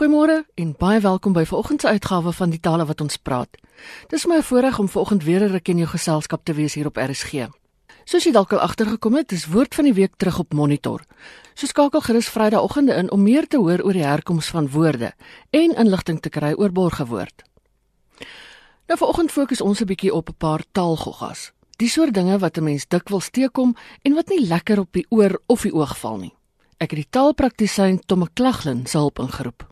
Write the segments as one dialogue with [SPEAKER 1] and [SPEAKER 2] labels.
[SPEAKER 1] Goeiemôre en baie welkom by vanoggend se uitgawe van die tale wat ons praat. Dis my voorreg om vanoggend weer 'n ruk in jou geselskap te wees hier op RSG. Soos jy dalk al agtergekom het, is woord van die week terug op Monitor. So skakel gerus Vrydagoggende in om meer te hoor oor die herkoms van woorde en inligting te kry oor borgewoord. Nou vanoggend fokus ons 'n bietjie op 'n paar taalgoggas. Die soort dinge wat 'n mens dikwels teekom en wat nie lekker op die oor of die oog val nie. Ek het die taalpraktisyn Tom McLaglen se hulp ingeroep.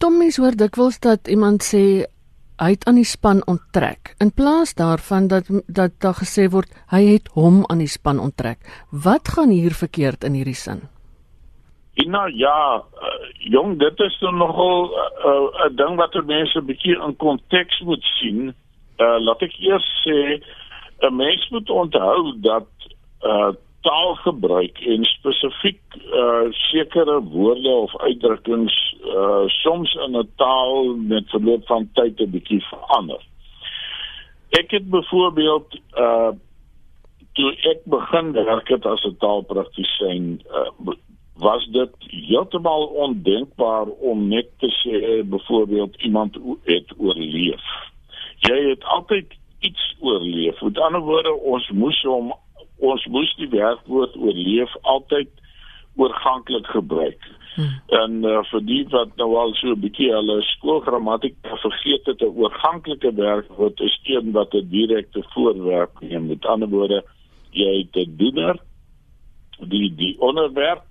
[SPEAKER 1] Tom mens hoor dikwels dat iemand sê hy het aan die span onttrek in plaas daarvan dat dat daar gesê word hy het hom aan die span onttrek. Wat gaan hier verkeerd in hierdie sin?
[SPEAKER 2] Ina ja, uh, jong, dit is nogal 'n uh, uh, ding wat mense bietjie in konteks moet sien. Uh, laat ek eers sê 'n mens moet onthou dat uh, taalgebruik en spesifiek uh, sekere woorde of uitdrukkings uh, soms in 'n taal met verloop van tyd 'n bietjie verander. Ek het byvoorbeeld uh toe ek begin werk het as 'n taalpraktisyn uh, was dit heeltemal ondenkbaar om net te sê byvoorbeeld iemand het oorleef. Jy het altyd iets oorleef. Met ander woorde, ons moes hom ons moes die werkwoord oorleef altyd oorganklik gebruik. Hmm. En uh, vir die wat nou al so 'n bietjie hulle skoolgrammatiek vergeet het, 'n oorganklike werkwoord is een wat 'n direkte voorwerp neem. Met ander woorde, jy het 'n doener, die die onderwerp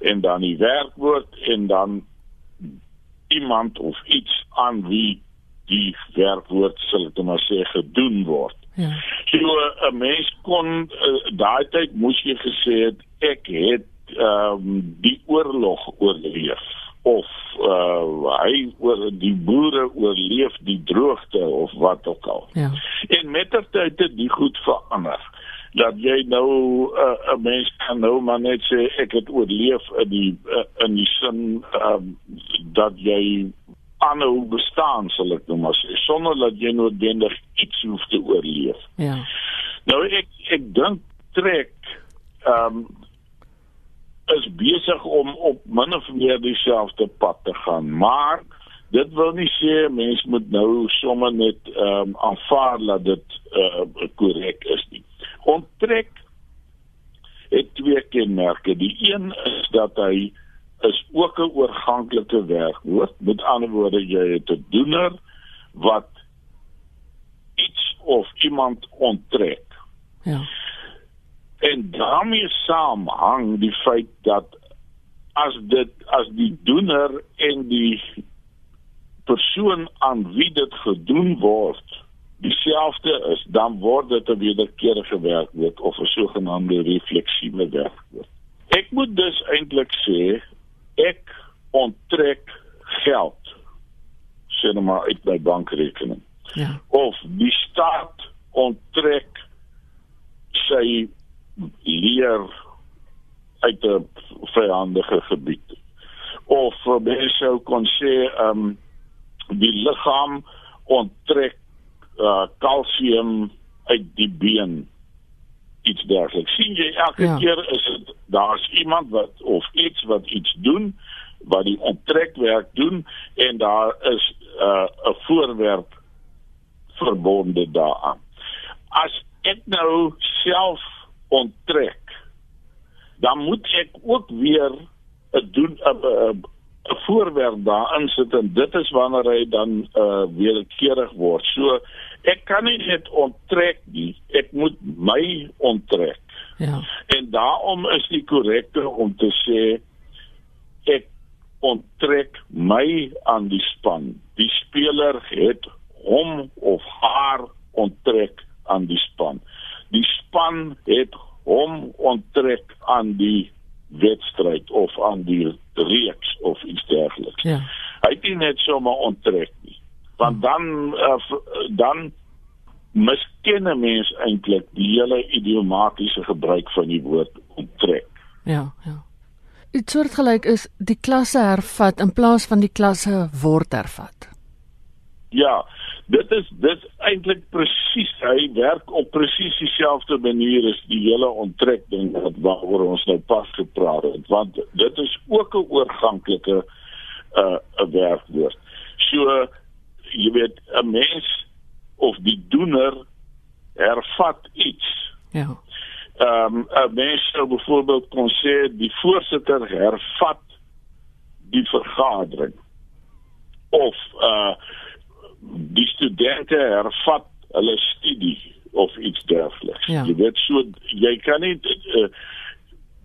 [SPEAKER 2] en dan die werkwoord en dan iemand of iets aan wie die werkwoord sal ek maar sê gedoen word. Ja. So 'n mens kon uh, daai tyd moes jy gesê het ek het ehm um, die oorlog oorleef of uh hy oor die boere oorleef die droogte of wat ook al. Ja. En met ter tyd het dit goed verander dat jy nou 'n uh, 'n mens kan nou maar net sê ek het oorleef in die uh, in die sin uh, dat jy aanhou bestaan sal ek nou maar sê sonder dat jy noodwendig iets hoef te oorleef. Ja. Nou ek ek dink trek ehm um, is besig om op min of meer dieselfde pad te gaan, maar dit wil nie sê mens moet nou sommer net ehm um, aanvaar dat dit uh korrek is nie. Onttrek het twee kenmerke. Die een is dat hy is ook 'n oorganklike werkwoord. Met ander woorde, jy het 'n doener wat iets of iemand onttrek. Ja. En daarmee saamhang die feit dat as dit as die doener en die persoon aan wie dit gedoen word dieselfde is, dan word dit 'n wederkerige werkwoord of 'n sogenaamde refleksiewe werkwoord. Ek moet dus eintlik sê ek onttrek geld sê nou maar uit my bankrekening. Ja. Of die staat onttrek sy leer uit 'n vyandige gebied. Of mense sou kon sê ehm um, die liggaam onttrek uh kalsium uit die been iets dergeliks. sien jy elke ja. keer is dit daar's iemand wat of iets wat iets doen wat die onttrekwerk doen en daar is 'n uh, voorwerp verbonde daaraan. As ek nou self onttrek, dan moet ek ook weer 'n doen 'n 'n voorwerp daarin sit en dit is wanneer hy dan uh weerkerig word. So ek kan nie net onttrek nie, ek moet my onttrek. Ja. En daarom is dit korrek om te sê ek onttrek my aan die span. Die speler het hom of haar onttrek aan die span. Die span het hom onttrek aan die wedstryd of aan die reeks of iets dergeliks. Ja. Hy het nie net sommer onttrek nie want dan uh, dan miskenne mens eintlik die hele idiomatiese gebruik van die woord onttrek.
[SPEAKER 1] Ja, ja. Dit soortgelyk is die klasse hervat in plaas van die klasse word hervat.
[SPEAKER 2] Ja, dit is dit eintlik presies hy werk op presies dieselfde manier as die hele onttrek ding wat waaroor ons nou pas gepraat het, want dit is ook 'n oorganklike 'n uh, werkwoord. So jy weet 'n mens of die doener hervat iets.
[SPEAKER 1] Ja.
[SPEAKER 2] Ehm um, 'n mens sou byvoorbeeld kon sê die voorsitter hervat die vergadering of uh die studente hervat hulle studie of iets dergeliks.
[SPEAKER 1] Ja.
[SPEAKER 2] Jy weet so jy kan nie uh,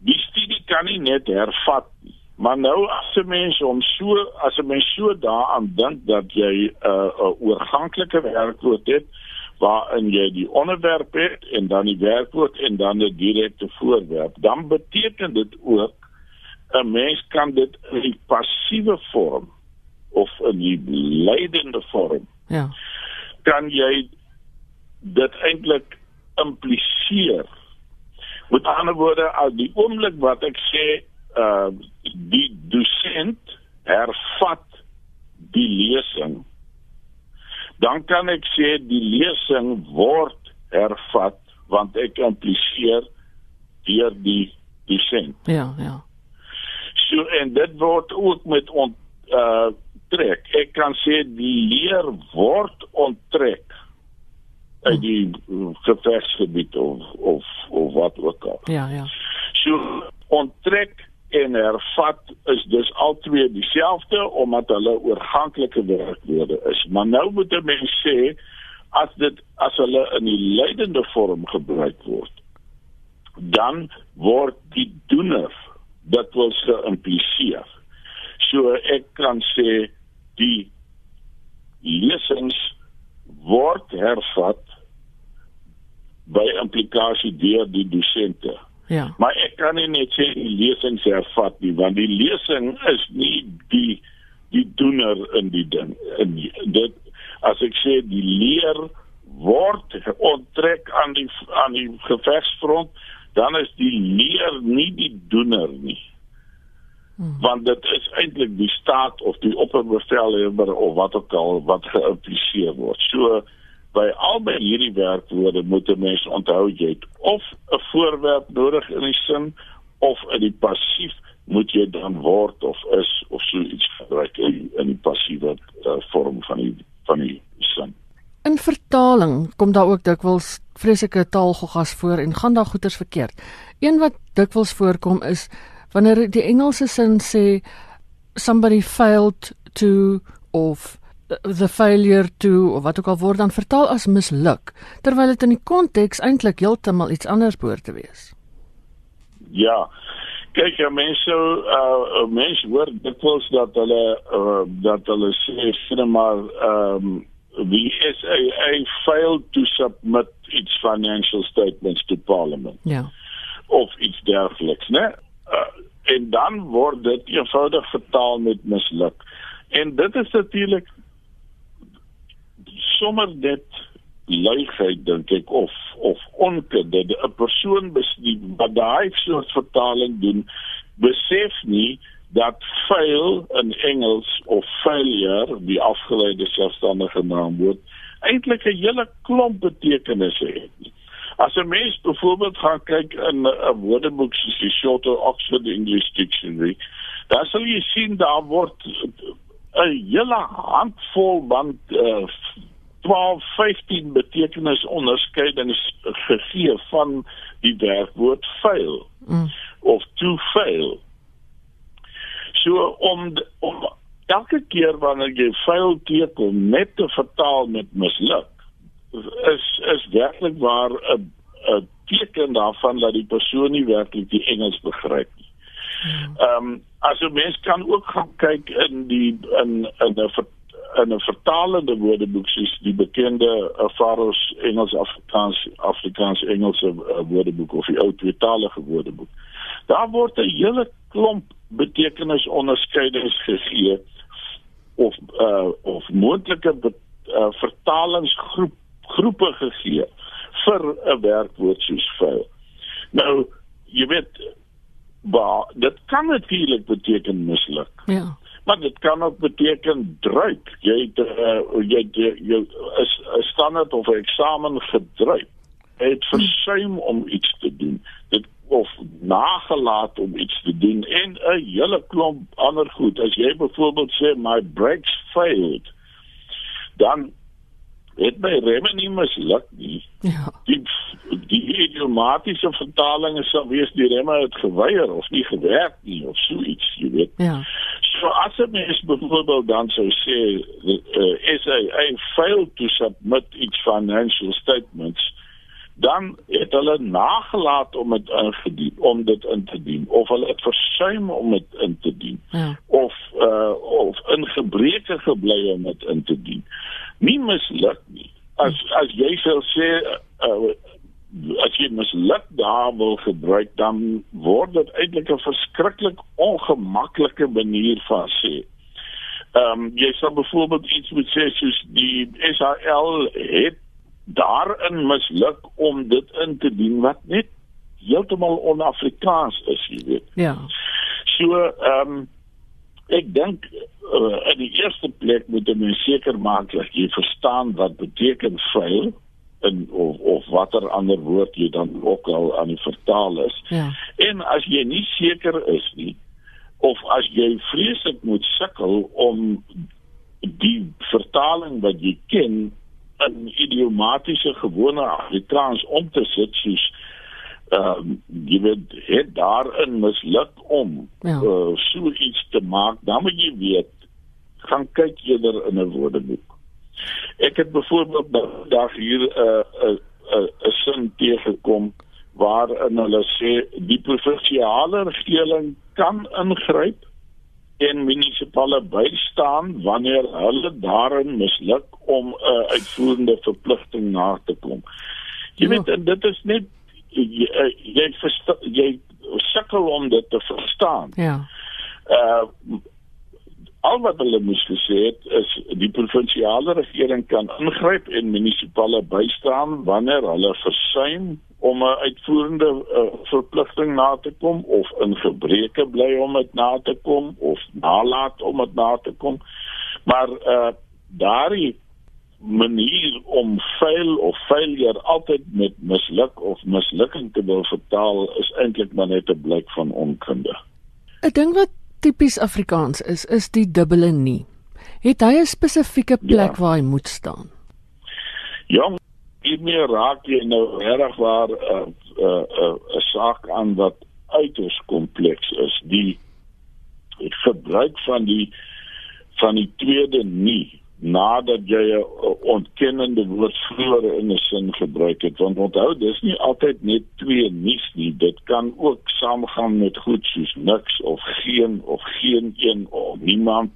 [SPEAKER 2] die studie kan nie net hervat nie. Maar nou as 'n mens om so as 'n mens so daaraan dink dat jy 'n uh, 'n oorganklike werkwoord het waarin jy die onderwerp het en dan die werkwoord en dan 'n direkte voorwerp, dan beteken dit ook 'n mens kan dit in die passiewe vorm of in die leidende vorm.
[SPEAKER 1] Ja.
[SPEAKER 2] Kan jy dit eintlik impliseer? Met ander woorde, as die oomblik wat ek sê, uh die dosent hervat die lesing, dan kan ek sê die lesing word hervat want ek impliseer deur die dosent.
[SPEAKER 1] Ja, ja.
[SPEAKER 2] So en dit word ook met ont uh trek. Ek kan sê die leer word onttrek uit die gevesgebied of of of wat ook al.
[SPEAKER 1] Ja, ja.
[SPEAKER 2] So onttrek en hervat is dus albei dieselfde omdat hulle oorganklike werkwoorde is. Maar nou moet 'n mens sê as dit as hulle in die leidende vorm gebruik word, dan word die doener dit wil geïmpliseer. So ek kan sê die lesings word hervat by implikasie deur die dosente.
[SPEAKER 1] Ja.
[SPEAKER 2] Maar ek kan nie net sê die lesings hervat nie want die lesing is nie die die doener in die ding in die, dit as ek sê die leer word onttrek aan die aan die gevegsfront dan is die leer nie die doener nie hmm. want dit is eintlik die staat of die opperbevelhebber of wat ook al wat geïmpliseer word so by albei hierdie werkwoorde moet 'n mens onthou jy het of 'n voorwerp nodig in die sin of in die passief moet jy dan word of is of so iets gebruik in, in die passiewe uh, vorm van die van die sin.
[SPEAKER 1] In vertaling kom daar ook dikwels vreeslike taalgoggas voor en gaan daar goeters verkeerd. Een wat dikwels voorkom is wanneer die Engelse sin sê somebody failed to of the failure to of wat ook al word dan vertaal as misluk terwyl dit in die konteks eintlik heeltemal iets anders behoort te wees.
[SPEAKER 2] Ja. Kyk, ja, mense uh mense hoor dikwels dat hulle uh, dat hulle sê sê maar ehm um, the SAA failed to submit its financial statements to parliament.
[SPEAKER 1] Ja.
[SPEAKER 2] Of iets dergeliks, né? Uh, en dan word dit eenvoudig vertaal met misluk. En dit is natuurlik sommer dit luigheid dink ek of of onkunde 'n persoon wat daai soort vertaling doen besef nie dat fail in Engels of failure die afgeleide selfstandige naamwoord eintlik 'n hele klomp betekenisse het. As 'n mens byvoorbeeld gaan kyk in 'n woordeboek soos die Shorter Oxford English Dictionary, dan sal jy sien daar word 'n hele handvol want uh, 12 15 betekenis onderskeidings gegee van die werkwoord fail mm. of to fail. So om om elke keer wanneer jy fail teken net te vertaal met misluk is is werklik waar 'n 'n teken daarvan dat die persoon nie werklik die Engels begryp nie. Mm. Ehm um, as 'n mens kan ook gaan kyk in die in in 'n in 'n vertalende woordeboek soos die bekende uh, Faros Engels Afrikaans Afrikaans Engelse uh, woordeboek of die ou tweetalige woordeboek. Daar word 'n hele klomp betekenisonderskeidings gegee of uh, of moontlike uh, vertalingsgroep groepe gegee vir 'n werkwoord soos vuil. Nou, jy weet, ba, dit kan natuurlik beteken misluk.
[SPEAKER 1] Ja
[SPEAKER 2] maar dit kan ook beteken druip. Jy het uh, jy jy, is 'n standaard of 'n eksamen gedruip. Jy het versuim om iets te doen. Dit of nagelaat om iets te doen en 'n hele klomp ander goed as jy byvoorbeeld sê my brakes failed dan het my remme nie misluk nie.
[SPEAKER 1] Ja.
[SPEAKER 2] Die die idiomatiese vertaling is sou wees die remme het geweier of nie gewerk nie of so iets, jy weet.
[SPEAKER 1] Ja.
[SPEAKER 2] So as 'n mens byvoorbeeld dan sou sê uh, is hy hy fail to submit its financial statements dan het hulle nagelaat om dit ingedien om dit in te dien of hulle het versuim om dit in te dien
[SPEAKER 1] Ja.
[SPEAKER 2] of uh, of in gebreke gebly om dit in te dien nie misluk nie as as jy sou sê uh, as jy misluk daar wil gebruik dan word dit eintlik 'n verskriklik ongemaklike manier van sê Ehm um, jy sal byvoorbeeld iets moet sê soos die SAL het daarin misluk om dit in te dien wat net heeltemal on-Afrikaans is, jy weet.
[SPEAKER 1] Ja.
[SPEAKER 2] So ehm um, ek dink uh, in die eerste plek moet jy seker maak dat jy verstaan wat beteken fail en of of watter ander woord jy dan ook al aan die vertaal is.
[SPEAKER 1] Ja.
[SPEAKER 2] En as jy nie seker is nie of as jy vreeslik moet sukkel om die vertaling wat jy ken in idiomatiese gewone Afrikaans om te sit soos ehm um, jy weet het daarin misluk om
[SPEAKER 1] Ja.
[SPEAKER 2] uh, so iets te maak dan moet jy weet gaan kyk eerder in 'n woordeboek ek het byvoorbeeld dag hier 'n uh, 'n uh, 'n uh, sin teëgekom waarin hulle sê die provinsiale regering kan ingryp en munisipale bystaan wanneer hulle daarin misluk om 'n uh, uitvoerende verpligting na te kom. Jy
[SPEAKER 1] Ja.
[SPEAKER 2] weet en dit is net jy uh, jy, versta, jy sukkel om dit te verstaan.
[SPEAKER 1] Ja.
[SPEAKER 2] Uh al wat hulle moes gesê het is die provinsiale regering kan ingryp en munisipale bystaan wanneer hulle versuim om 'n uitvoerende uh, verpligting na te kom of in gebreke bly om dit na te kom of nalat om dit na te kom. Maar uh daardie manier om fail of failure altyd met misluk of mislukking te wil vertaal is eintlik maar net 'n blyk van onkunde.
[SPEAKER 1] 'n Ding wat tipies Afrikaans is, is die dubbele nie. Het hy 'n spesifieke plek
[SPEAKER 2] Ja.
[SPEAKER 1] waar hy moet staan?
[SPEAKER 2] Jong, hiermee raak jy nou reg waar 'n uh, 'n uh, 'n uh, 'n saak aan wat uiters kompleks is. Die die gebruik van die van die tweede nie nadat jy 'n ontkennende woord vroeër in 'n sin gebruik het want onthou dis nie altyd net twee nuus nie dit kan ook saamgaan met goed soos niks of geen of geen een of niemand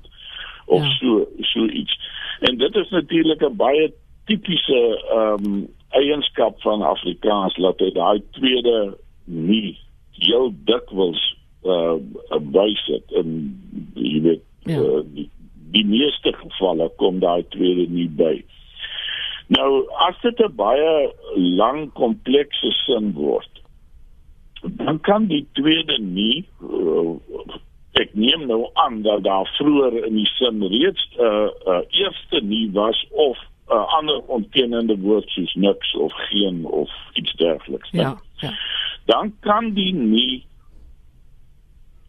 [SPEAKER 2] of
[SPEAKER 1] Ja.
[SPEAKER 2] ja. so so iets en dit is natuurlik 'n baie tipiese ehm um, eienskap van Afrikaans dat hy daai tweede nie heel dikwels uh bysit en jy weet
[SPEAKER 1] Ja.
[SPEAKER 2] uh, die, die meeste gevalle kom daai tweede nie by. Nou as dit 'n baie lang komplekse sin word, dan kan die tweede nie uh, ek neem nou aan dat daar vroeër in die sin reeds 'n uh, uh, eerste nie was of 'n uh, ander ontkennende woord soos niks of geen of iets dergeliks.
[SPEAKER 1] Ja. Ja.
[SPEAKER 2] Dan kan die nie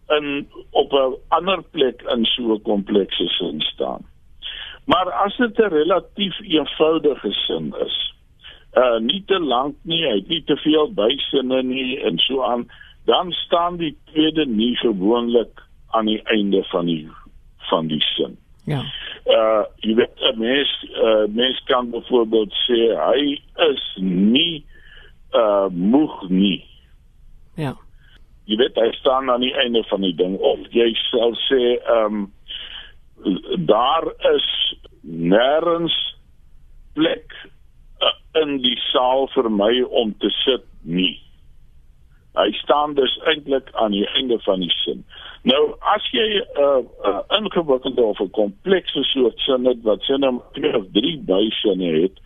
[SPEAKER 2] in op 'n ander plek in so 'n komplekse sin staan. Maar as dit 'n relatief eenvoudige sin is, uh nie te lank nie, hy het nie te veel bysinne nie en so aan, dan staan die tweede nie gewoonlik aan die einde van die van die sin.
[SPEAKER 1] Ja.
[SPEAKER 2] Uh jy weet 'n mens uh mens kan byvoorbeeld sê hy is nie uh moeg nie.
[SPEAKER 1] Ja.
[SPEAKER 2] Jy weet hy staan aan die einde van die ding. Of jy sal sê ehm um, daar is nêrens plek uh, in die saal vir my om te sit nie. Hy staan dus eintlik aan die einde van die sin. Nou as jy 'n uh, uh, ingewikkelde of 'n komplekse soort sin het wat sinne om twee of drie bysinne het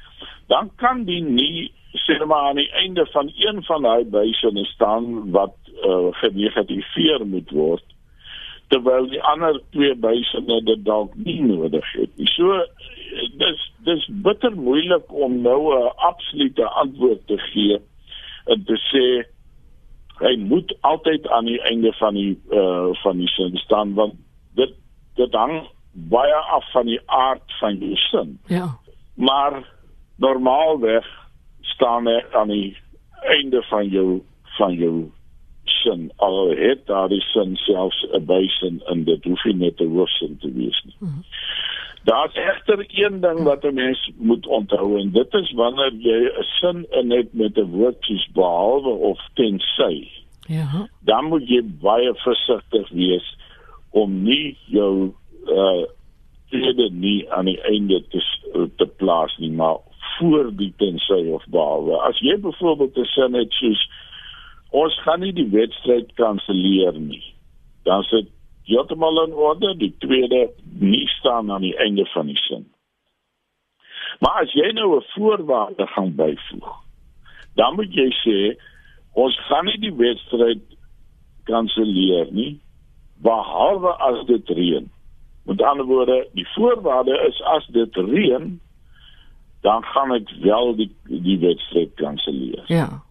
[SPEAKER 2] dan kan die nie sê maar aan die einde van een van daai bysinne staan wat uh, genegativeer moet word terwyl die ander twee bysinne dit dalk nie nodig het nie. So dis dis bitter moeilik om nou 'n absolute antwoord te gee en te sê hy moet altyd aan die einde van die uh van die sin staan want dit dit hang baie af van die aard van jou sin.
[SPEAKER 1] Ja.
[SPEAKER 2] Maar normaalweg staan hy aan die einde van jou van jou sin al het daar die sin selfs 'n bysin in dit hoef nie net 'n hoofsin te wees nie. Mm. Daar's egter een ding wat 'n mens moet onthou en dit is wanneer jy 'n sin in het met 'n woordjie behalwe of tensy.
[SPEAKER 1] Ja.
[SPEAKER 2] Dan moet jy baie versigtig wees om nie jou uh tweede nie aan die einde te te plaas nie, maar voor die tensy of behalwe. As jy byvoorbeeld 'n sin het soos ons gaan nie die wedstryd kanselleer nie. Dan sit heeltemal in orde, die tweede nie staan aan die einde van die sin. Maar as jy nou 'n voorwaarde gaan byvoeg, dan moet jy sê ons gaan nie die wedstryd kanselleer nie behalwe as dit reën. Met ander woorde, die voorwaarde is as dit reën, dan gaan ek wel die die wedstryd kanselleer.
[SPEAKER 1] Ja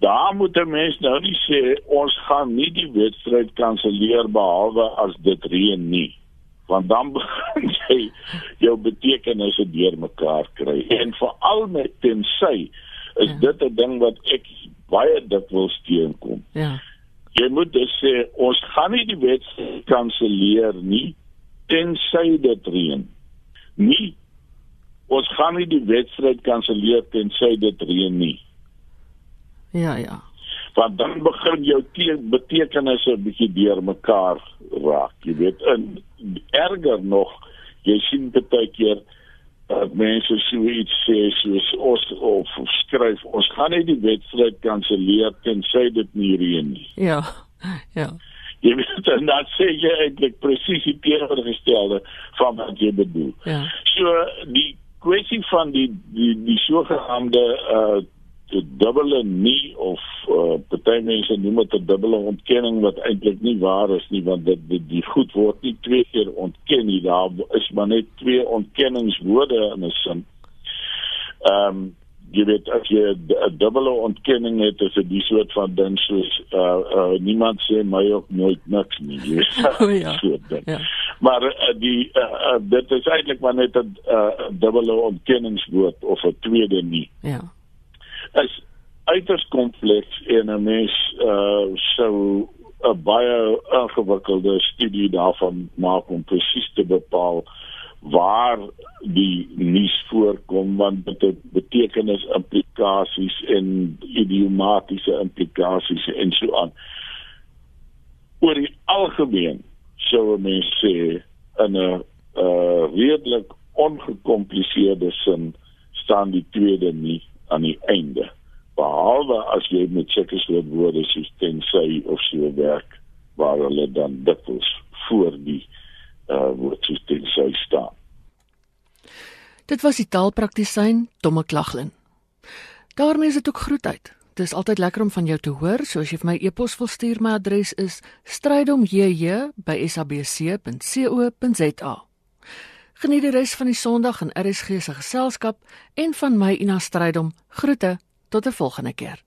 [SPEAKER 2] daar moet 'n mens nou nie sê ons gaan nie die wedstryd kanselleer behalwe as dit reën nie want dan begin jy jou betekenisse deurmekaar kry en veral met tensy is ja. dit 'n ding wat ek baie dikwels teenkom.
[SPEAKER 1] Ja.
[SPEAKER 2] Jy moet dus sê ons gaan nie die wedstryd kanselleer nie tensy dit reën. Nie ons gaan nie die wedstryd kanselleer tensy dit reën nie.
[SPEAKER 1] Ja, ja.
[SPEAKER 2] Want dan begin jou betekenisse 'n bietjie deurmekaar raak. Jy weet, en erger nog, jy sien baie keer dat mense so iets sê soos ons of skryf ons gaan nie die wedstryd kanselleer tensy dit nie reën nie.
[SPEAKER 1] Ja. Ja.
[SPEAKER 2] Jy weet dan dan sê jy eintlik presies die teenoorgestelde van wat jy bedoel.
[SPEAKER 1] Ja.
[SPEAKER 2] So die kwessie van die die die sogenaamde uh dubbele nie of uh, party mense noem dit 'n dubbele ontkenning wat eintlik nie waar is nie want dit die, die goed word nie twee keer ontken nie daar is maar net twee ontkenningswoorde in 'n sin. Ehm um, jy weet as jy 'n dubbele ontkenning het is dit die soort van ding soos uh, uh niemand sê my ook nooit niks nie. Jy weet.
[SPEAKER 1] Oh, ja. ja.
[SPEAKER 2] Maar uh, die uh, uh, dit is eintlik maar net 'n uh, dubbele ontkenningswoord of 'n tweede nie.
[SPEAKER 1] Ja
[SPEAKER 2] is uiters kompleks en 'n mens uh sou 'n baie ingewikkelde studie daarvan maak om presies te bepaal waar die nuus voorkom want dit het betekenis implikasies en idiomatiese implikasies en so aan. Oor die algemeen sou 'n mens sê in 'n uh redelik ongekompliseerde sin staan die tweede nie aan die einde behalwe as jy met sulke soort woorde soos tensy of so werk waar hulle dan dikwels voor die uh woord soos tensy staan.
[SPEAKER 1] Dit was die taalpraktisyn Tomme Klaglin. daarmee is dit ook groet uit. Dit is altyd lekker om van jou te hoor, so as jy vir my e-pos wil stuur, my adres is strydomjj@sabc.co.za. Geniet die res van die Sondag in RSG se geselskap en van my Ina Strydom. Groete tot 'n volgende keer.